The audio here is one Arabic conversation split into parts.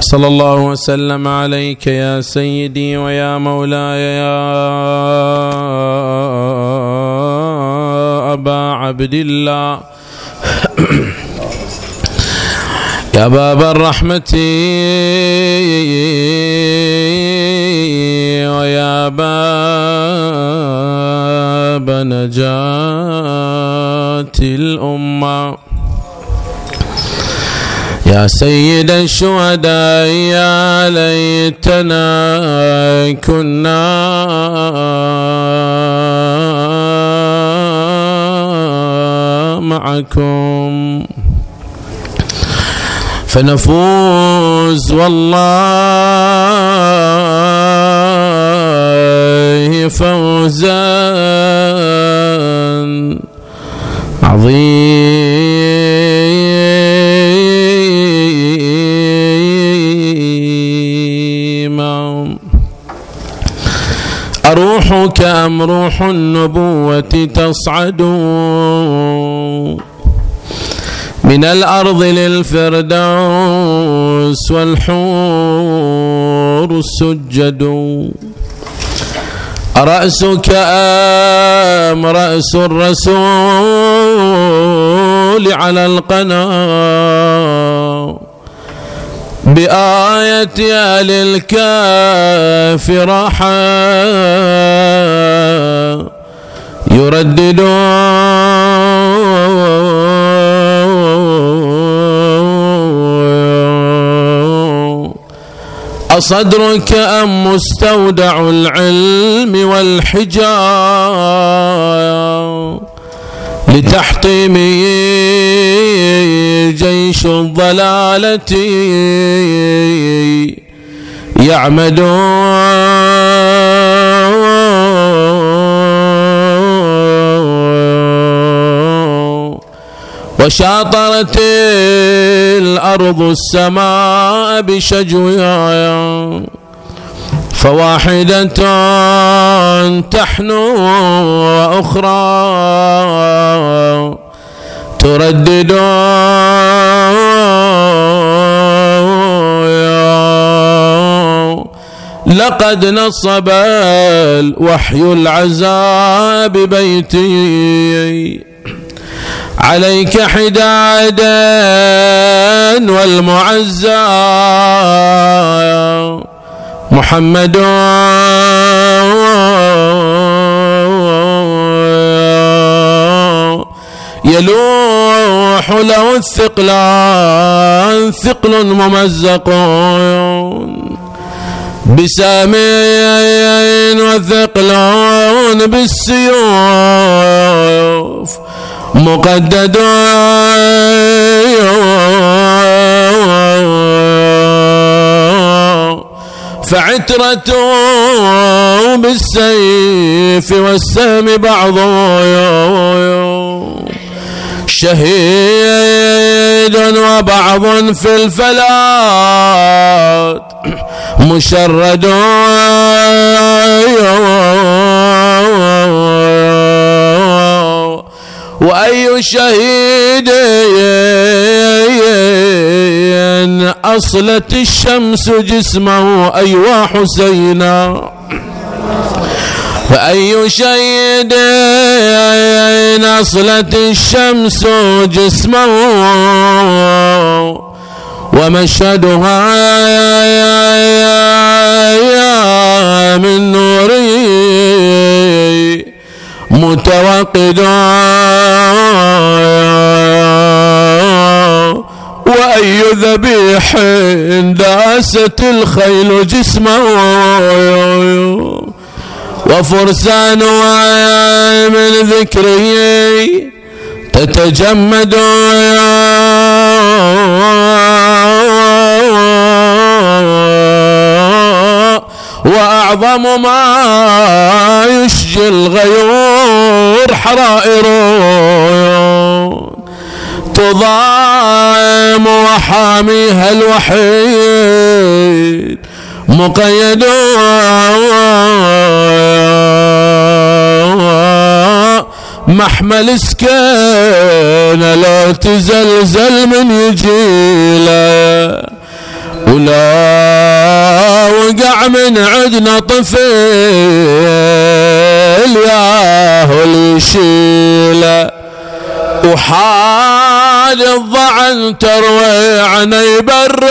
صلى الله وسلم عليك يا سيدي ويا مولاي يا أبا عبد الله. يا باب الرحمة. ويا باب نجاة الأمة. يا سيد الشهداء يا ليتنا كنا معكم. فنفوز والله فوزا عظيما أروحك أم روح النبوة تصعد؟ من الأرض للفردوس والحور السجد. أرأسك أم رأس الرسول على القناة؟ بآية آل الكاف راحة يرددون أصدرك أم مستودع العلم والحجاب لتحطيمه جيش الضلالة يعمدون. وشاطرت الأرض السماء بشجوها فواحدة تحنو وأخرى. تردد لقد نصب الوحي العذاب بيتي عليك حدادا والمعزى. محمد يلوح له الثقلان ثقل ممزق. بسامين وثقلون بالسيوف مقدد. فعترة بالسيف والسهم بعض شهيد وبعض في الفلات مشرد وأي شهيد أصلت الشمس جسمه أيوا حسينا. فأي شهيد أصلت الشمس جسمه ومشهدها من نوره متوقد وأي ذبيح داست الخيل جسمه وفرسان من ذكره تتجمد وأعظم ما يشجي الغيور حرائر تضام وحاميها الوحيد مقيد. محمل سكينة لا تزلزل من يجيله ولا وقع من عدنا طفل ياهو يشيله وحال الضعن تروي عن يبرد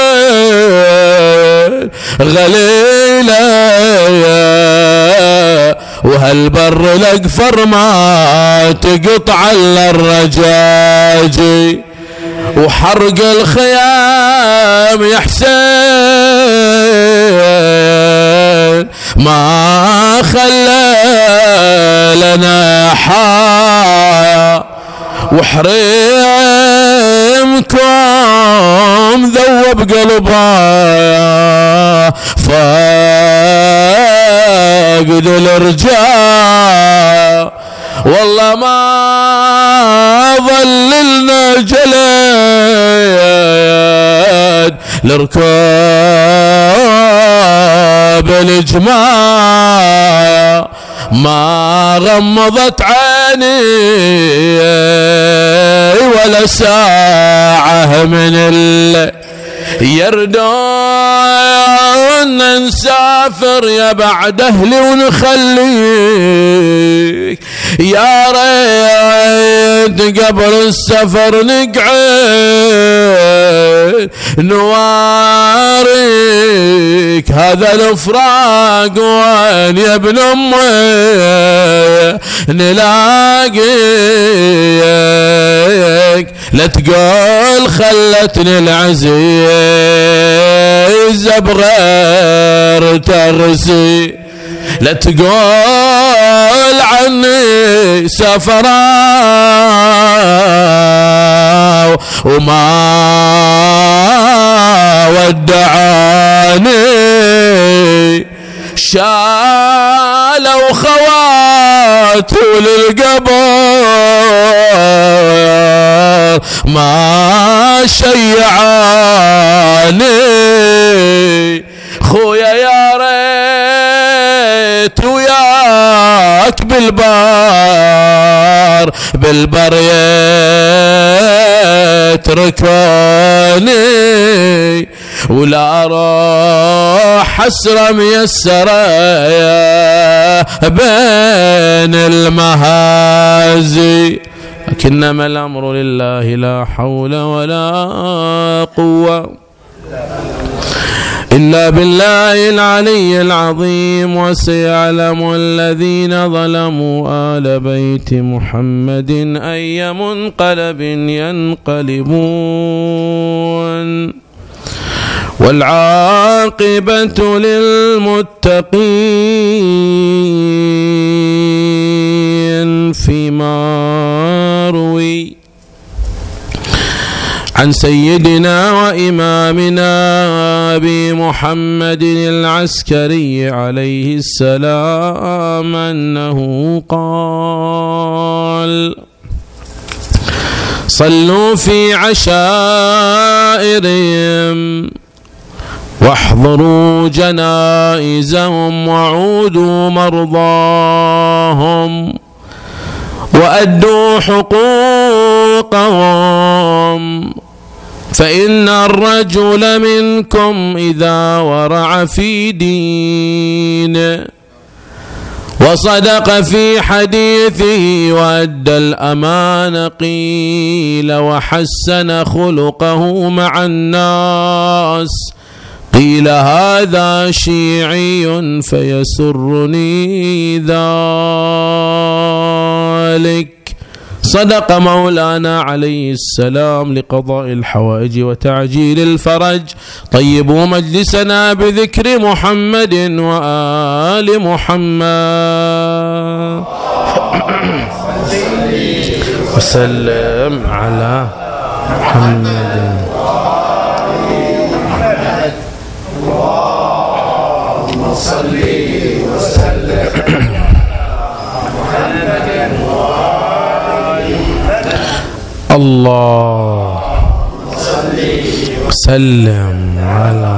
غليله وهالبر الأقفر ما تقطع إلا الرجاجي وحرق الخيام يا حسين ما خلى لنا حايا وحريمكم ذوب قلبها فاقد الارجاء والله ما ظللنا جلد لركاب الجماع ما غمضت عيني ولا ساعة من الليل يردون نسافر يا بعد أهلي ونخليك. يا ريت قبل السفر نقعد نواريك هذا الفراق وين يا ابن أمي؟ نلاقيك. لا تقول خلتني العزيز بغير ترسي لا تقول عني سفرا وما ودعاني. شالوا خوات للقبر ما شيعاني. خويا يا وياك بالبار بالبر يتركوني. ولا روح حسرة ميسرة بين المهازي. لكنما الأمر لله لا حول ولا قوة. إلا بالله العلي العظيم وسيعلم الذين ظلموا آل بيت محمد أي منقلب ينقلبون والعاقبة للمتقين فيما عن سيدنا وإمامنا أبي محمد العسكري عليه السلام أنه قال صلوا في عشائرهم واحضروا جنائزهم وعودوا مرضاهم وأدوا حقوقهم فإن الرجل منكم إذا ورع في دينه وصدق في حديثه وأدى الأمان قيل وحسن خلقه مع الناس قيل هذا شيعي فيسرني ذلك صدق مولانا عليه السلام لقضاء الحوائج وتعجيل الفرج. طيبوا مجلسنا بذكر محمد وآل محمد. وسلم على محمد. اللهم صل الله. سلم على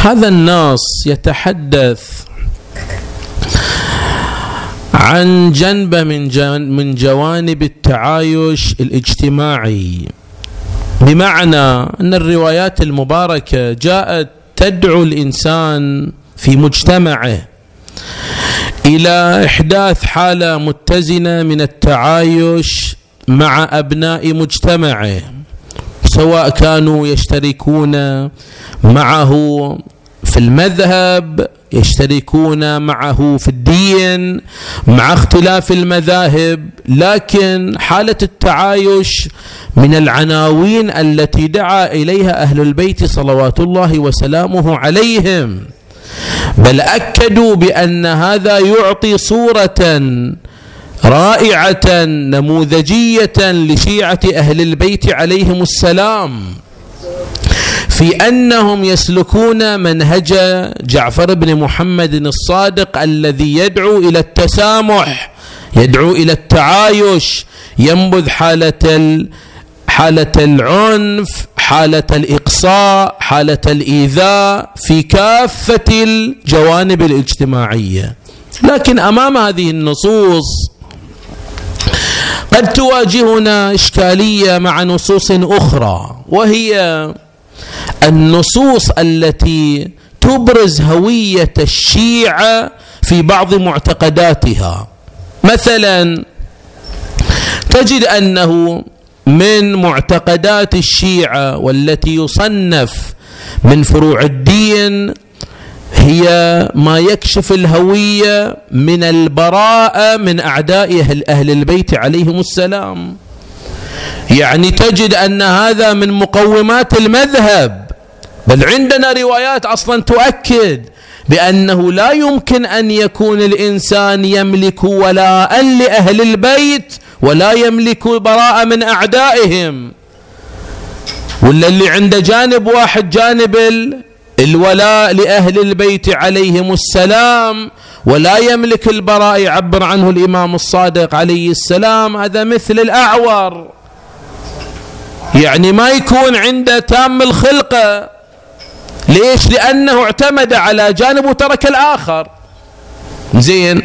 هذا النص يتحدث عن جنبه من من جوانب التعايش الاجتماعي. بمعنى أن الروايات المباركة جاءت تدعو الإنسان في مجتمعه. إلى إحداث حالة متزنة من التعايش مع أبناء مجتمعه سواء كانوا يشتركون معه في المذهب يشتركون معه في الدين مع اختلاف المذاهب لكن حالة التعايش من العناوين التي دعا إليها أهل البيت صلوات الله وسلامه عليهم. بل أكدوا بأن هذا يعطي صورة رائعة نموذجية لشيعة أهل البيت عليهم السلام في أنهم يسلكون منهج جعفر بن محمد الصادق الذي يدعو إلى التسامح يدعو إلى التعايش ينبذ حالة حالة العنف حالة الإقصاء حالة الإيذاء في كافة الجوانب الاجتماعية. لكن أمام هذه النصوص قد تواجهنا إشكالية مع نصوص أخرى وهي النصوص التي تبرز هوية الشيعة في بعض معتقداتها. مثلا تجد أنه من معتقدات الشيعة والتي يصنف من فروع الدين هي ما يكشف الهوية من البراءة من أعداء أهل البيت عليهم السلام. يعني تجد أن هذا من مقومات المذهب. بل عندنا روايات أصلا تؤكد بأنه لا يمكن أن يكون الإنسان يملك ولاء لأهل البيت ولا يملك براءه من أعدائهم. ولا اللي عنده جانب واحد جانب الولاء لأهل البيت عليهم السلام ولا يملك البراء يعبر عنه الإمام الصادق عليه السلام. هذا مثل الأعور. يعني ما يكون عنده تام الخلقة. ليش؟ لأنه اعتمد على جانب وترك الآخر. زين.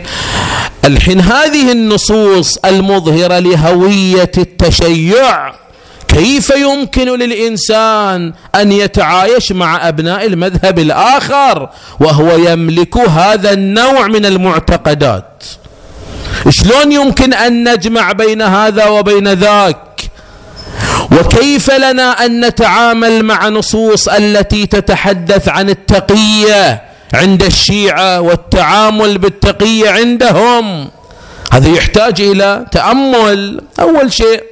الحين هذه النصوص المظهرة لهوية التشيع. كيف يمكن للإنسان أن يتعايش مع أبناء المذهب الآخر وهو يملك هذا النوع من المعتقدات؟ شلون يمكن أن نجمع بين هذا وبين ذاك؟ وكيف لنا أن نتعامل مع نصوص التي تتحدث عن التقية عند الشيعة والتعامل بالتقية عندهم؟ هذا يحتاج إلى تأمل. أول شيء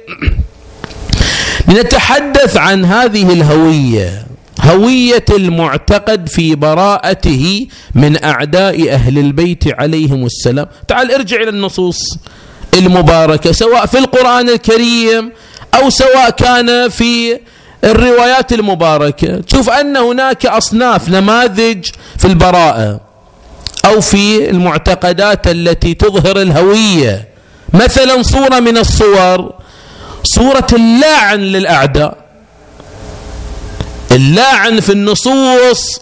لنتحدث عن هذه الهوية هوية المعتقد في براءته من أعداء أهل البيت عليهم السلام. تعال ارجع إلى النصوص المباركة سواء في القرآن الكريم أو سواء كان في الروايات المباركة. تشوف أن هناك أصناف نماذج في البراءة أو في المعتقدات التي تظهر الهوية. مثلا صورة من الصور صورة اللعن للأعداء. اللعن في النصوص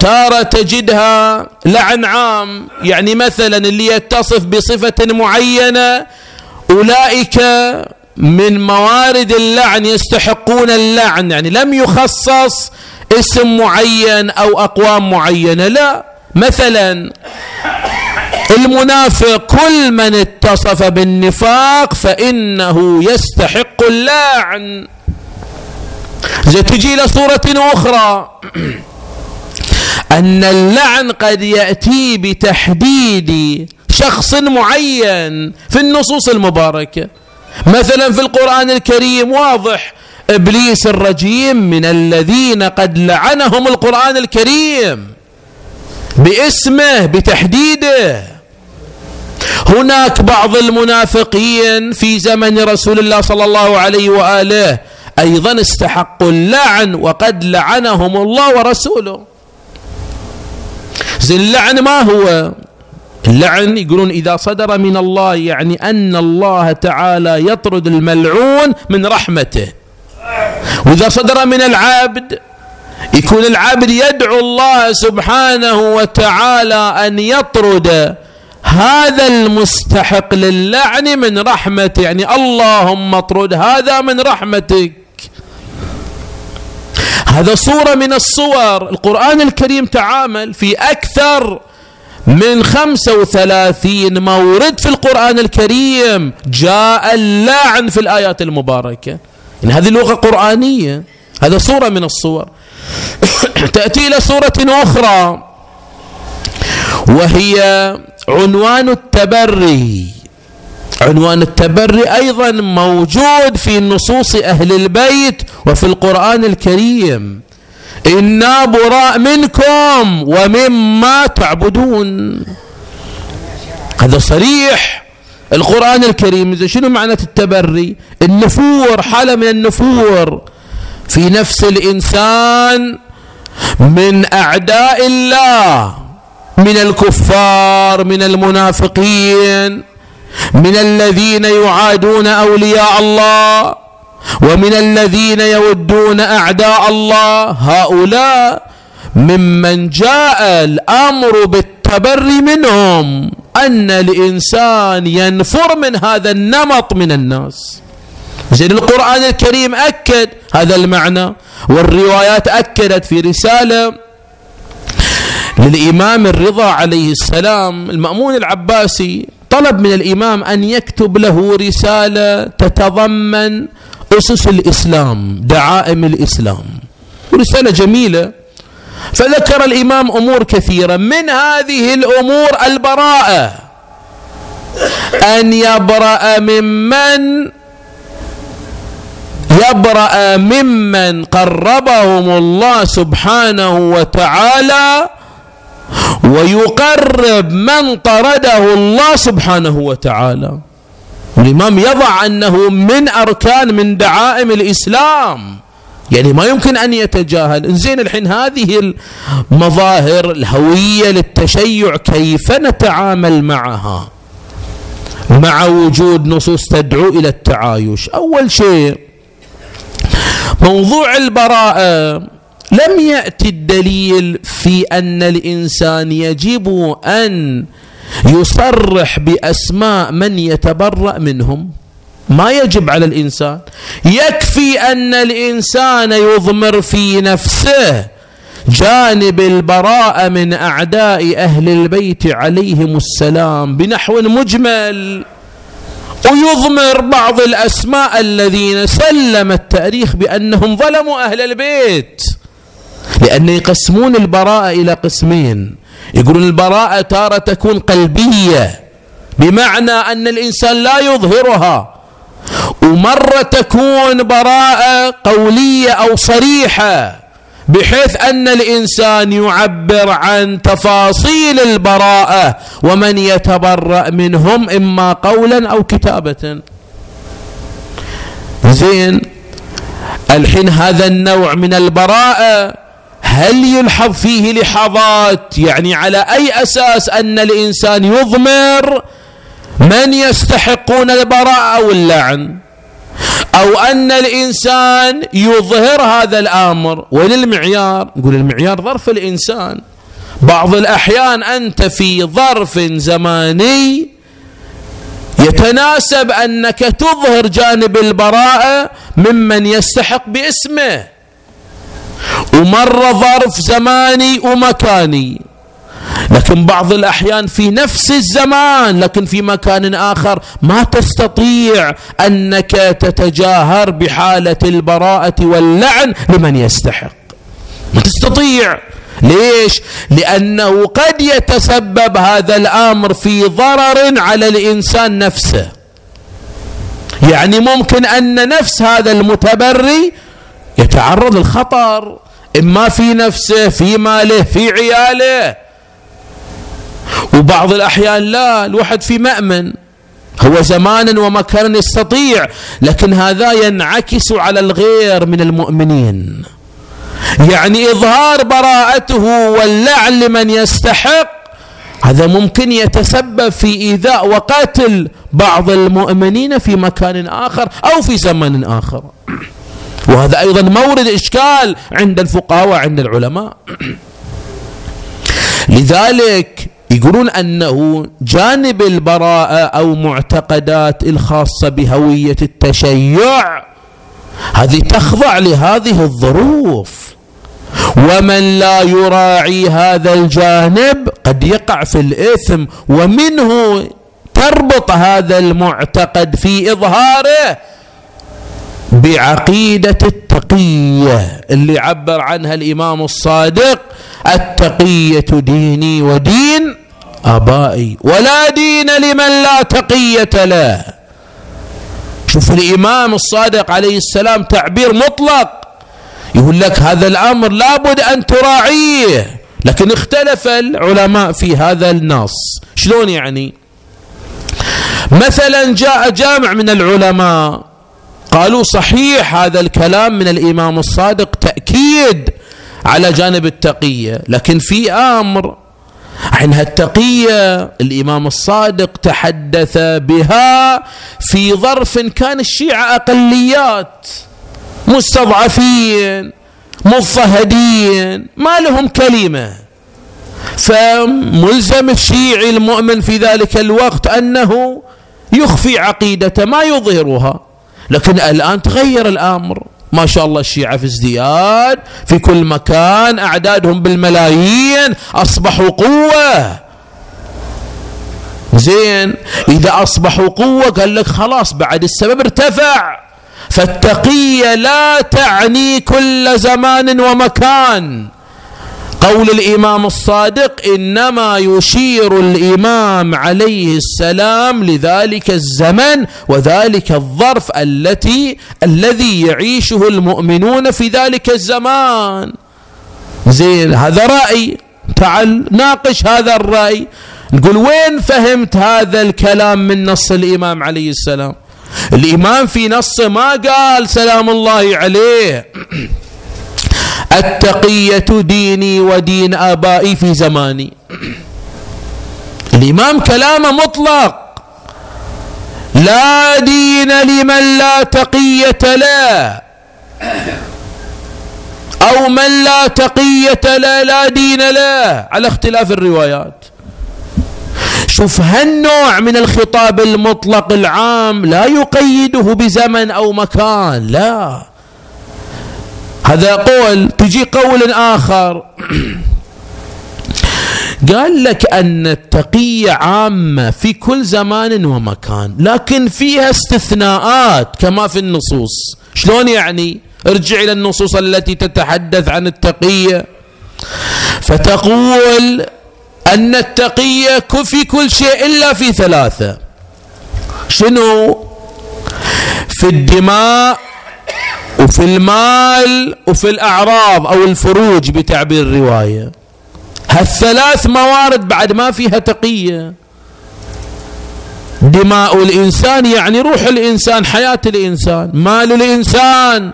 تارة تجدها لعن عام. يعني مثلا اللي يتصف بصفة معينة أولئك من موارد اللعن يستحقون اللعن يعني لم يخصص اسم معين أو أقوام معينة لا. مثلا المنافق كل من اتصف بالنفاق فإنه يستحق اللعن. تجي إلى صورة أخرى. أن اللعن قد يأتي بتحديد شخص معين في النصوص المباركة. مثلا في القرآن الكريم واضح إبليس الرجيم من الذين قد لعنهم القرآن الكريم باسمه بتحديده. هناك بعض المنافقين في زمن رسول الله صلى الله عليه وآله أيضا استحقوا اللعن وقد لعنهم الله ورسوله. زي اللعن ما هو؟ اللعن يقولون إذا صدر من الله يعني أن الله تعالى يطرد الملعون من رحمته. وإذا صدر من العبد يكون العبد يدعو الله سبحانه وتعالى أن يطرد هذا المستحق للعن من رحمته يعني اللهم اطرد هذا من رحمتك. هذا صورة من الصور. القرآن الكريم تعامل في أكثر من خمسة وثلاثين مورد في القرآن الكريم جاء اللعن في الآيات المباركة. يعني هذه لغة قرآنية. هذا صورة من الصور. تأتي إلى صورة أخرى. وهي عنوان التبري. عنوان التبري أيضا موجود في نصوص أهل البيت وفي القرآن الكريم. إنا براء منكم ومما تعبدون. هذا صريح. القرآن الكريم شنو معنى التبري؟ النفور حالة من النفور. في نفس الإنسان من أعداء الله من الكفار من المنافقين من الذين يعادون أولياء الله. ومن الذين يودون أعداء الله هؤلاء ممن جاء الأمر بالتبري منهم أن الإنسان ينفر من هذا النمط من الناس. زين القرآن الكريم أكد هذا المعنى والروايات أكدت في رسالة للإمام الرضا عليه السلام المأمون العباسي طلب من الإمام أن يكتب له رسالة تتضمن أسس الإسلام دعائم الإسلام. رسالة جميلة. فذكر الإمام أمور كثيرة. من هذه الأمور البراءة أن يبرأ ممن يبرأ ممن قربهم الله سبحانه وتعالى ويقرب من طرده الله سبحانه وتعالى. الإمام يضع أنه من أركان من دعائم الإسلام. يعني ما يمكن أن يتجاهل. إنزين الحين هذه المظاهر الهوية للتشيع كيف نتعامل معها؟ مع وجود نصوص تدعو إلى التعايش. أول شيء موضوع البراءة. لم يأتي الدليل في أن الإنسان يجب أن يصرح بأسماء من يتبرأ منهم. ما يجب على الإنسان. يكفي أن الإنسان يضمر في نفسه جانب البراءة من أعداء أهل البيت عليهم السلام بنحو مجمل. ويضمر بعض الأسماء الذين سلم التاريخ بأنهم ظلموا أهل البيت. لأن يقسمون البراءة إلى قسمين. يقولون البراءة تارة تكون قلبية بمعنى أن الإنسان لا يظهرها. ومرة تكون براءة قولية أو صريحة بحيث أن الإنسان يعبر عن تفاصيل البراءة ومن يتبرأ منهم إما قولا أو كتابة. زين الحين هذا النوع من البراءة هل يلحظ فيه لحظات؟ يعني على أي أساس أن الإنسان يضمر من يستحقون البراءة أو اللعن؟ أو أن الإنسان يظهر هذا الأمر؟ وين المعيار نقول المعيار ظرف الإنسان. بعض الأحيان أنت في ظرف زماني يتناسب أنك تظهر جانب البراءة ممن يستحق باسمه. ومر ظرف زماني ومكاني. لكن بعض الأحيان في نفس الزمان لكن في مكان آخر ما تستطيع أنك تتجاهر بحالة البراءة واللعن لمن يستحق. ما تستطيع. ليش؟ لأنه قد يتسبب هذا الأمر في ضرر على الإنسان نفسه. يعني ممكن أن نفس هذا المتبري يتعرض للخطر. إما في نفسه في ماله في عياله. وبعض الأحيان لا الواحد في مأمن. هو زمانا ومكانا يستطيع لكن هذا ينعكس على الغير من المؤمنين. يعني إظهار براءته واللعن لمن يستحق هذا ممكن يتسبب في إيذاء وقتل بعض المؤمنين في مكان آخر أو في زمن آخر. وهذا أيضا مورد إشكال عند الفقهاء وعند العلماء. لذلك يقولون أنه جانب البراءة أو معتقدات الخاصة بهوية التشيع هذه تخضع لهذه الظروف. ومن لا يراعي هذا الجانب قد يقع في الإثم ومنه تربط هذا المعتقد في إظهاره. بعقيدة التقية اللي عبر عنها الإمام الصادق التقية ديني ودين آبائي. ولا دين لمن لا تقية له. شوف الإمام الصادق عليه السلام تعبير مطلق. يقول لك هذا الأمر لابد أن تراعيه. لكن اختلف العلماء في هذا النص. شلون يعني؟ مثلا جاء جامع من العلماء قالوا صحيح هذا الكلام من الإمام الصادق تأكيد على جانب التقية لكن في أمر عنها التقية. الإمام الصادق تحدث بها في ظرف كان الشيعة أقليات مستضعفين مضطهدين ما لهم كلمة. فملزم الشيعي المؤمن في ذلك الوقت أنه يخفي عقيدته ما يظهرها. لكن الآن تغير الأمر. ما شاء الله الشيعة في ازدياد في كل مكان أعدادهم بالملايين أصبحوا قوة. زين إذا أصبحوا قوة قال لك خلاص بعد السبب ارتفع. فالتقية لا تعني كل زمان ومكان. قول الإمام الصادق إنما يشير الإمام عليه السلام لذلك الزمن وذلك الظرف التي الذي يعيشه المؤمنون في ذلك الزمان. زين هذا رأي. تعال ناقش هذا الرأي. نقول وين فهمت هذا الكلام من نص الإمام عليه السلام؟ الإمام في نصه ما قال سلام الله عليه. التقية ديني ودين آبائي في زماني. الإمام كلامه مطلق. لا دين لمن لا تقية له. أو من لا تقية له لا دين له. على اختلاف الروايات. شوف هالنوع من الخطاب المطلق العام لا يقيده بزمن أو مكان لا. هذا قول تجي قول آخر. قال لك أن التقية عامة في كل زمان ومكان لكن فيها استثناءات كما في النصوص. شلون يعني؟ ارجع إلى النصوص التي تتحدث عن التقية. فتقول أن التقية في كل شيء إلا في ثلاثة. شنو؟ في الدماء وفي المال وفي الأعراض أو الفروج بتعبير الرواية. هالثلاث موارد بعد ما فيها تقية. دماء الإنسان يعني روح الإنسان حياة الإنسان مال الإنسان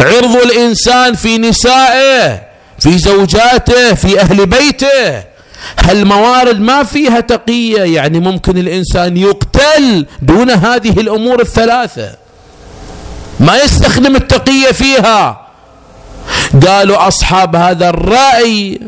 عرض الإنسان في نسائه في زوجاته في أهل بيته. هالموارد ما فيها تقية يعني ممكن الإنسان يقتل دون هذه الأمور الثلاثة. ما يستخدم التقية فيها. قالوا أصحاب هذا الرأي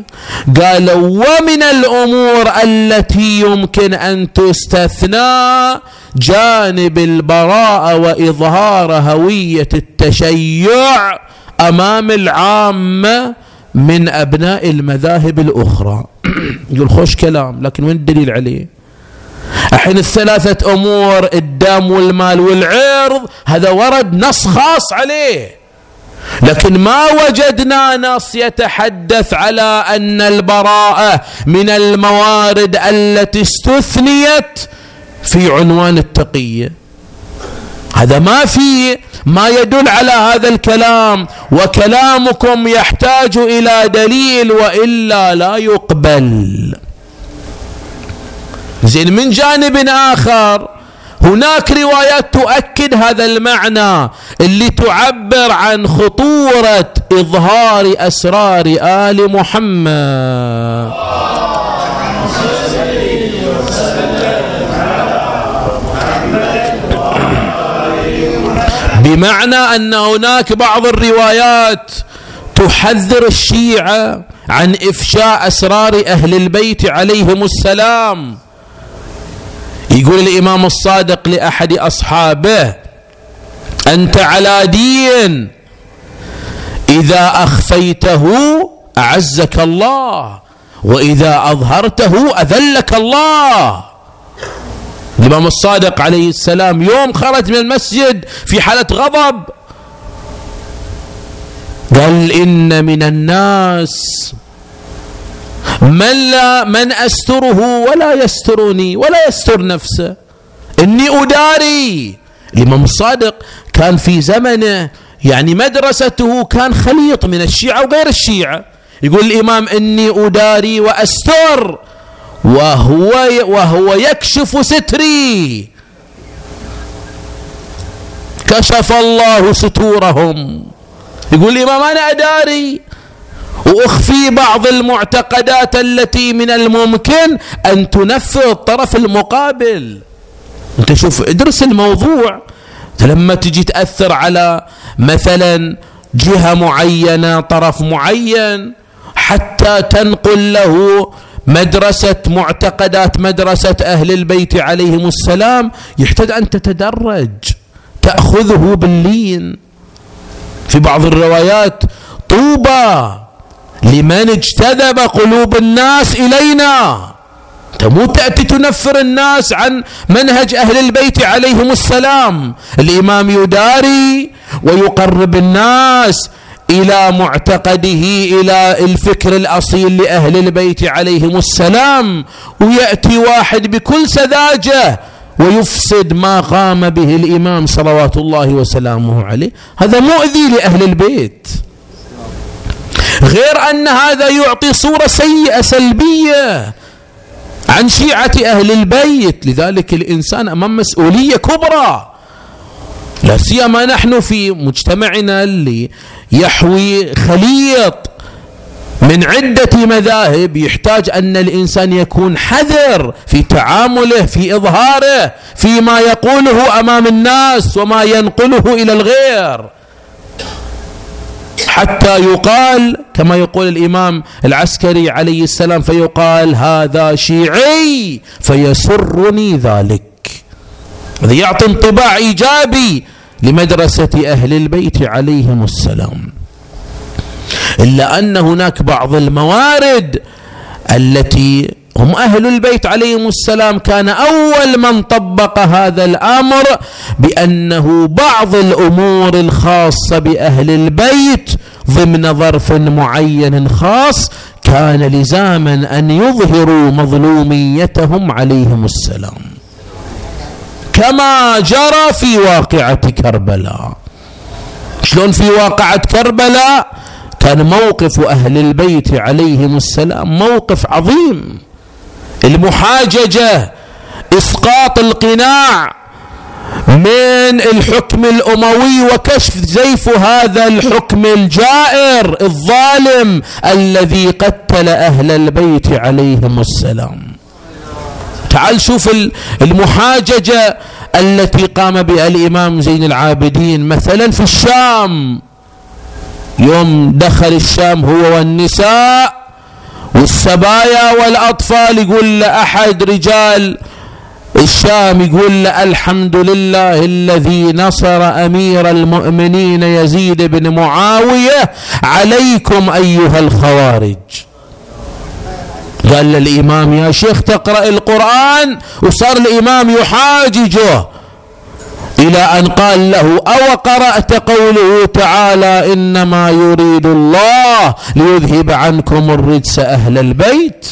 قالوا ومن الأمور التي يمكن أن تستثنى جانب البراءة وإظهار هوية التشيع أمام العامة من أبناء المذاهب الأخرى. يقول خوش كلام لكن وين الدليل عليه؟ الحين الثلاثة أمور الدم والمال والعرض هذا ورد نص خاص عليه. لكن ما وجدنا نص يتحدث على أن البراءة من الموارد التي استثنيت في عنوان التقية. هذا ما في ما يدل على هذا الكلام. وكلامكم يحتاج إلى دليل وإلا لا يقبل. زين من جانب آخر هناك روايات تؤكد هذا المعنى اللي تعبر عن خطورة إظهار أسرار آل محمد. بمعنى أن هناك بعض الروايات تحذر الشيعة عن إفشاء أسرار أهل البيت عليهم السلام. يقول الإمام الصادق لأحد أصحابه أنت على دين. إذا أخفيته أعزك الله وإذا أظهرته أذلك الله. الإمام الصادق عليه السلام يوم خرج من المسجد في حالة غضب. قال إن من الناس من لا من أستره ولا يسترني ولا يستر نفسه. إني أداري الإمام الصادق كان في زمنه يعني مدرسته كان خليط من الشيعة وغير الشيعة. يقول الإمام إني أداري وأستر وهو وهو يكشف ستري. كشف الله ستورهم. يقول الإمام أنا أداري. وأخفي بعض المعتقدات التي من الممكن أن تنفذ الطرف المقابل. أنت شوف ادرس الموضوع. لما تجي تأثر على مثلا جهة معينة طرف معين حتى تنقل له مدرسة معتقدات مدرسة أهل البيت عليهم السلام يحتاج أن تتدرج تأخذه باللين. في بعض الروايات طوبى لمن اجتذب قلوب الناس إلينا. مو تأتي تنفر الناس عن منهج أهل البيت عليهم السلام. الإمام يداري ويقرب الناس إلى معتقده إلى الفكر الأصيل لأهل البيت عليهم السلام. ويأتي واحد بكل سذاجة ويفسد ما قام به الإمام صلوات الله وسلامه عليه. هذا مؤذي لأهل البيت. غير أن هذا يعطي صورة سيئة سلبية عن شيعة أهل البيت. لذلك الإنسان أمام مسؤولية كبرى. لا سيما نحن في مجتمعنا اللي يحوي خليط من عدة مذاهب. يحتاج أن الإنسان يكون حذر في تعامله في إظهاره فيما يقوله أمام الناس وما ينقله إلى الغير. حتى يقال كما يقول الإمام العسكري عليه السلام فيقال هذا شيعي فيسرني ذلك. هذا يعطي انطباع إيجابي لمدرسة أهل البيت عليهم السلام. إلا أن هناك بعض الموارد التي هم أهل البيت عليهم السلام. كان أول من طبق هذا الأمر بأنه بعض الأمور الخاصة بأهل البيت ضمن ظرف معين خاص كان لزاما أن يظهروا مظلوميتهم عليهم السلام. كما جرى في واقعة كربلاء. شلون في واقعة كربلاء؟ كان موقف أهل البيت عليهم السلام موقف عظيم. المحاججة إسقاط القناع من الحكم الأموي وكشف زيف هذا الحكم الجائر الظالم الذي قتل أهل البيت عليهم السلام. تعال شوف المحاججة التي قام بها الإمام زين العابدين. مثلا في الشام يوم دخل الشام هو والنساء والسبايا والأطفال يقول لأحد رجال الشام يقول له الحمد لله الذي نصر أمير المؤمنين يزيد بن معاوية عليكم أيها الخوارج. قال للإمام يا شيخ تقرأ القرآن وصار الإمام يحاججه. إلى أن قال له أو قرأت قوله تعالى إنما يريد الله ليذهب عنكم الرجس أهل البيت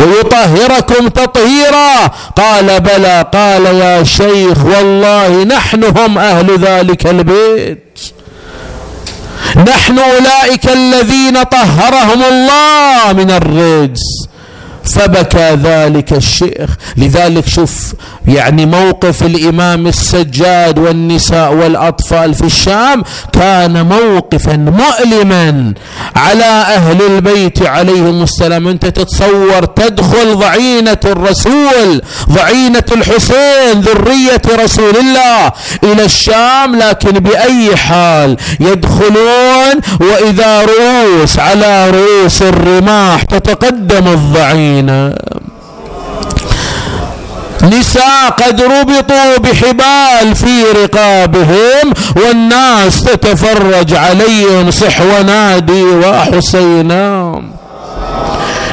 ويطهركم تطهيرا. قال بلى. قال يا شيخ والله نحن هم أهل ذلك البيت. نحن أولئك الذين طهرهم الله من الرجس. فبكى ذلك الشيخ. لذلك شوف يعني موقف الإمام السجاد والنساء والأطفال في الشام كان موقفا مؤلما على أهل البيت عليهم السلام. أنت تتصور تدخل ضعينة الرسول ضعينة الحسين ذرية رسول الله إلى الشام لكن بأي حال يدخلون؟ وإذا رؤوس على رؤوس الرماح تتقدم الضعينة نساء قد ربطوا بحبال في رقابهم والناس تتفرج عليهم صح ونادي وحسينا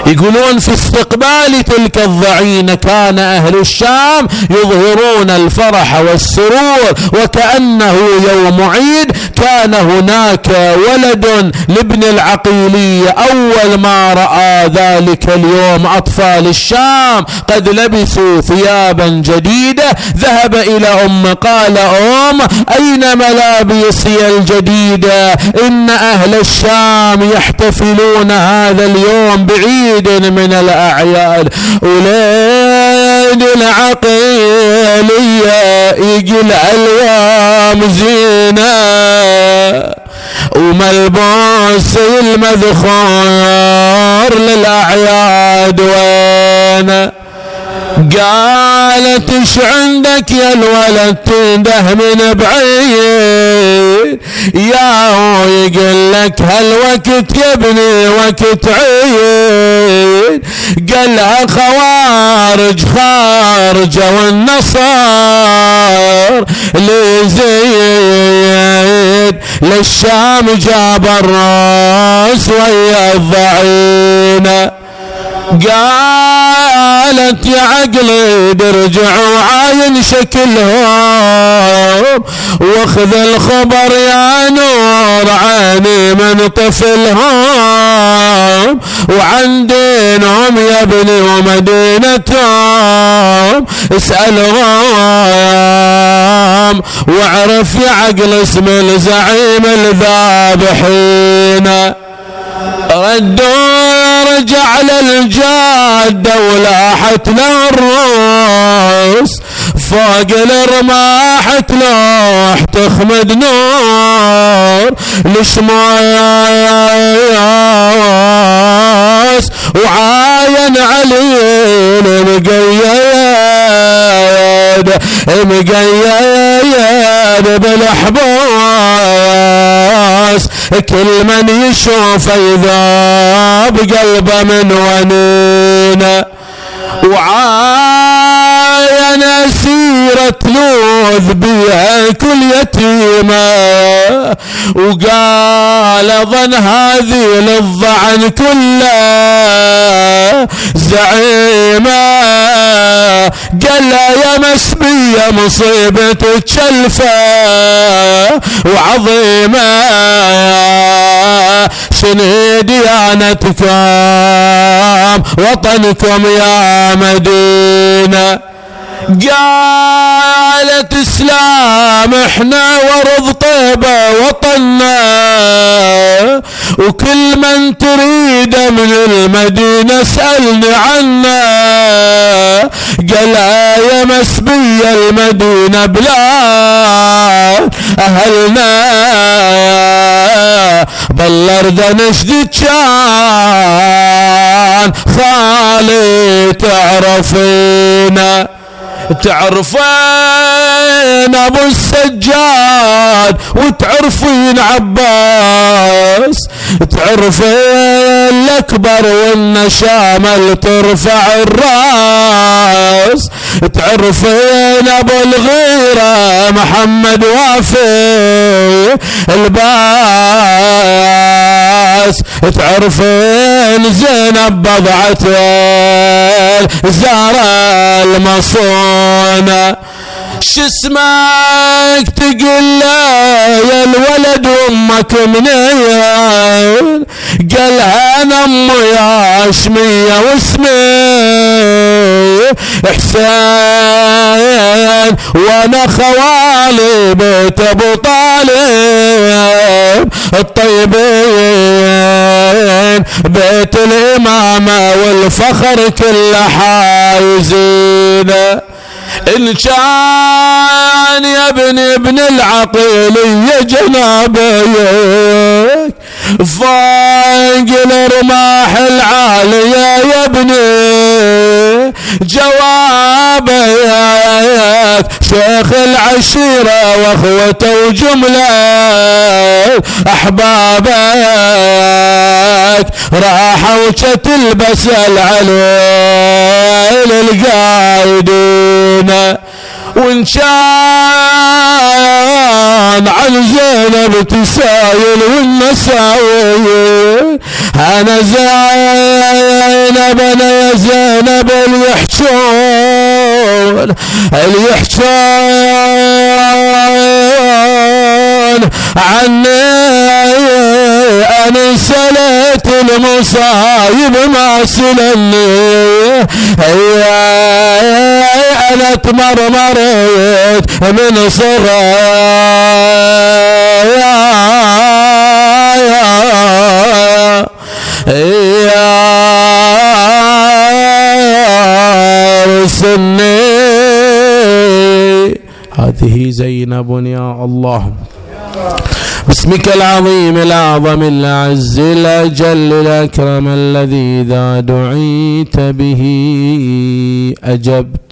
يقولون في استقبال تلك الضعينة كان أهل الشام يظهرون الفرح والسرور وكأنه يوم عيد كان هناك ولد لابن العقيلية أول ما رأى ذلك اليوم أطفال الشام قد لبسوا ثيابا جديدة ذهب إلى أم قال أم أين ملابسي الجديدة إن أهل الشام يحتفلون هذا اليوم بعيد عيد من الأعياد. ولين العقيلية يقل ألوام زينة. وملبوس المذخور للأعياد وين؟ قالت إيش عندك يا الولد؟ تنده من بعيد. يا يقول لك هالوقت يا ابني وقت عيد. قالها خوارج خارجة والنصار لزيد. للشام جاب الراس ويا الضعينة. قالت يا عقلي درجع وعاين شكلهم. واخذ الخبر يا نور عيني من طفلهم. وعن دينهم يا ابني ومدينتهم. اسألهم. واعرف يا عقل اسم الزعيم الذابحين. ردوا رجع للجادة ولاحت له الروس فوق الرماح تلوح تخمد نور لشماس وعاين علي مقيد مقيد بالاحباس كل من يشوف يذاب قلبه من ونينه وعاين سيرة لوذ بها كل يتيمة وقال ظن هذه للضعن كله زعيمة. قال يا مسبية مصيبة تشلفة وعظيمة. شنو ديانتكم وطنكم يا مدينة. قالت إسلام إحنا ورض طيبة وطننا. وكل من تريد من المدينة اسألني عنا قال يا مسبية المدينة بلاد أهلنا. بالأرض نشدد كان خالي تعرفينا. تعرفه تعرفين أبو السجاد وتعرفين عباس تعرفين الأكبر والنشامل ترفع الراس تعرفين أبو الغيرة محمد وافي الباس تعرفين زينب بضعة زار المصونة. اسمك تقول يا الولد أمك منين قالها أنا أمي هاشمية واسمي حسين وأنا خوالي بيت أبو طالب. الطيبين بيت الإمامة والفخر كله حايزينه. إن كان يا ابن ابن العقيل يا جنابيك فوق الرماح العالية يا ابني جوابك شيخ العشيرة وأخوته وجملة احبابك راحوا تلبس العليل القايدين وإن كان عن زينب تسايل والنساوي أنا زينب أنا يا زينب اللي يحجون اللي يحجون عني أنا سلت المصايب ما سلني أنا تمرمرت من صغير يا سني هذه زينب يا الله. باسمك العظيم الأعظم الأعز الأجل الأكرم الذي إذا دعيت به أجبت.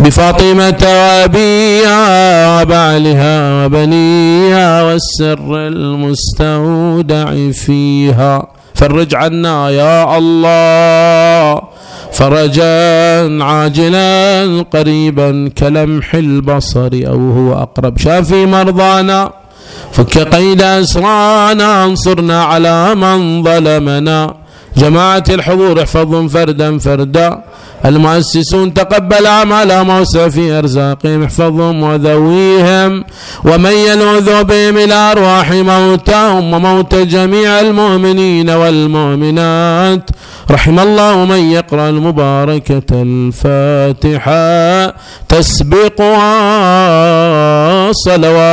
بفاطمة وأبيها وبعلها وبنيها والسر المستودع فيها. فرج عنا يا الله فرجا عاجلا قريبا كلمح البصر أو هو أقرب. شافي مرضانا فك قيد أسرانا انصرنا على من ظلمنا. جماعة الحضور احفظهم فردا فردا. المؤسسون تقبل أعمالهم وسع في أرزاقهم احفظهم وذويهم ومن يلوذ بهم إلى أرواح موتاهم وموت جميع المؤمنين والمؤمنات. رحم الله من يقرأ المباركة الفاتحة. تسبقها صلوات.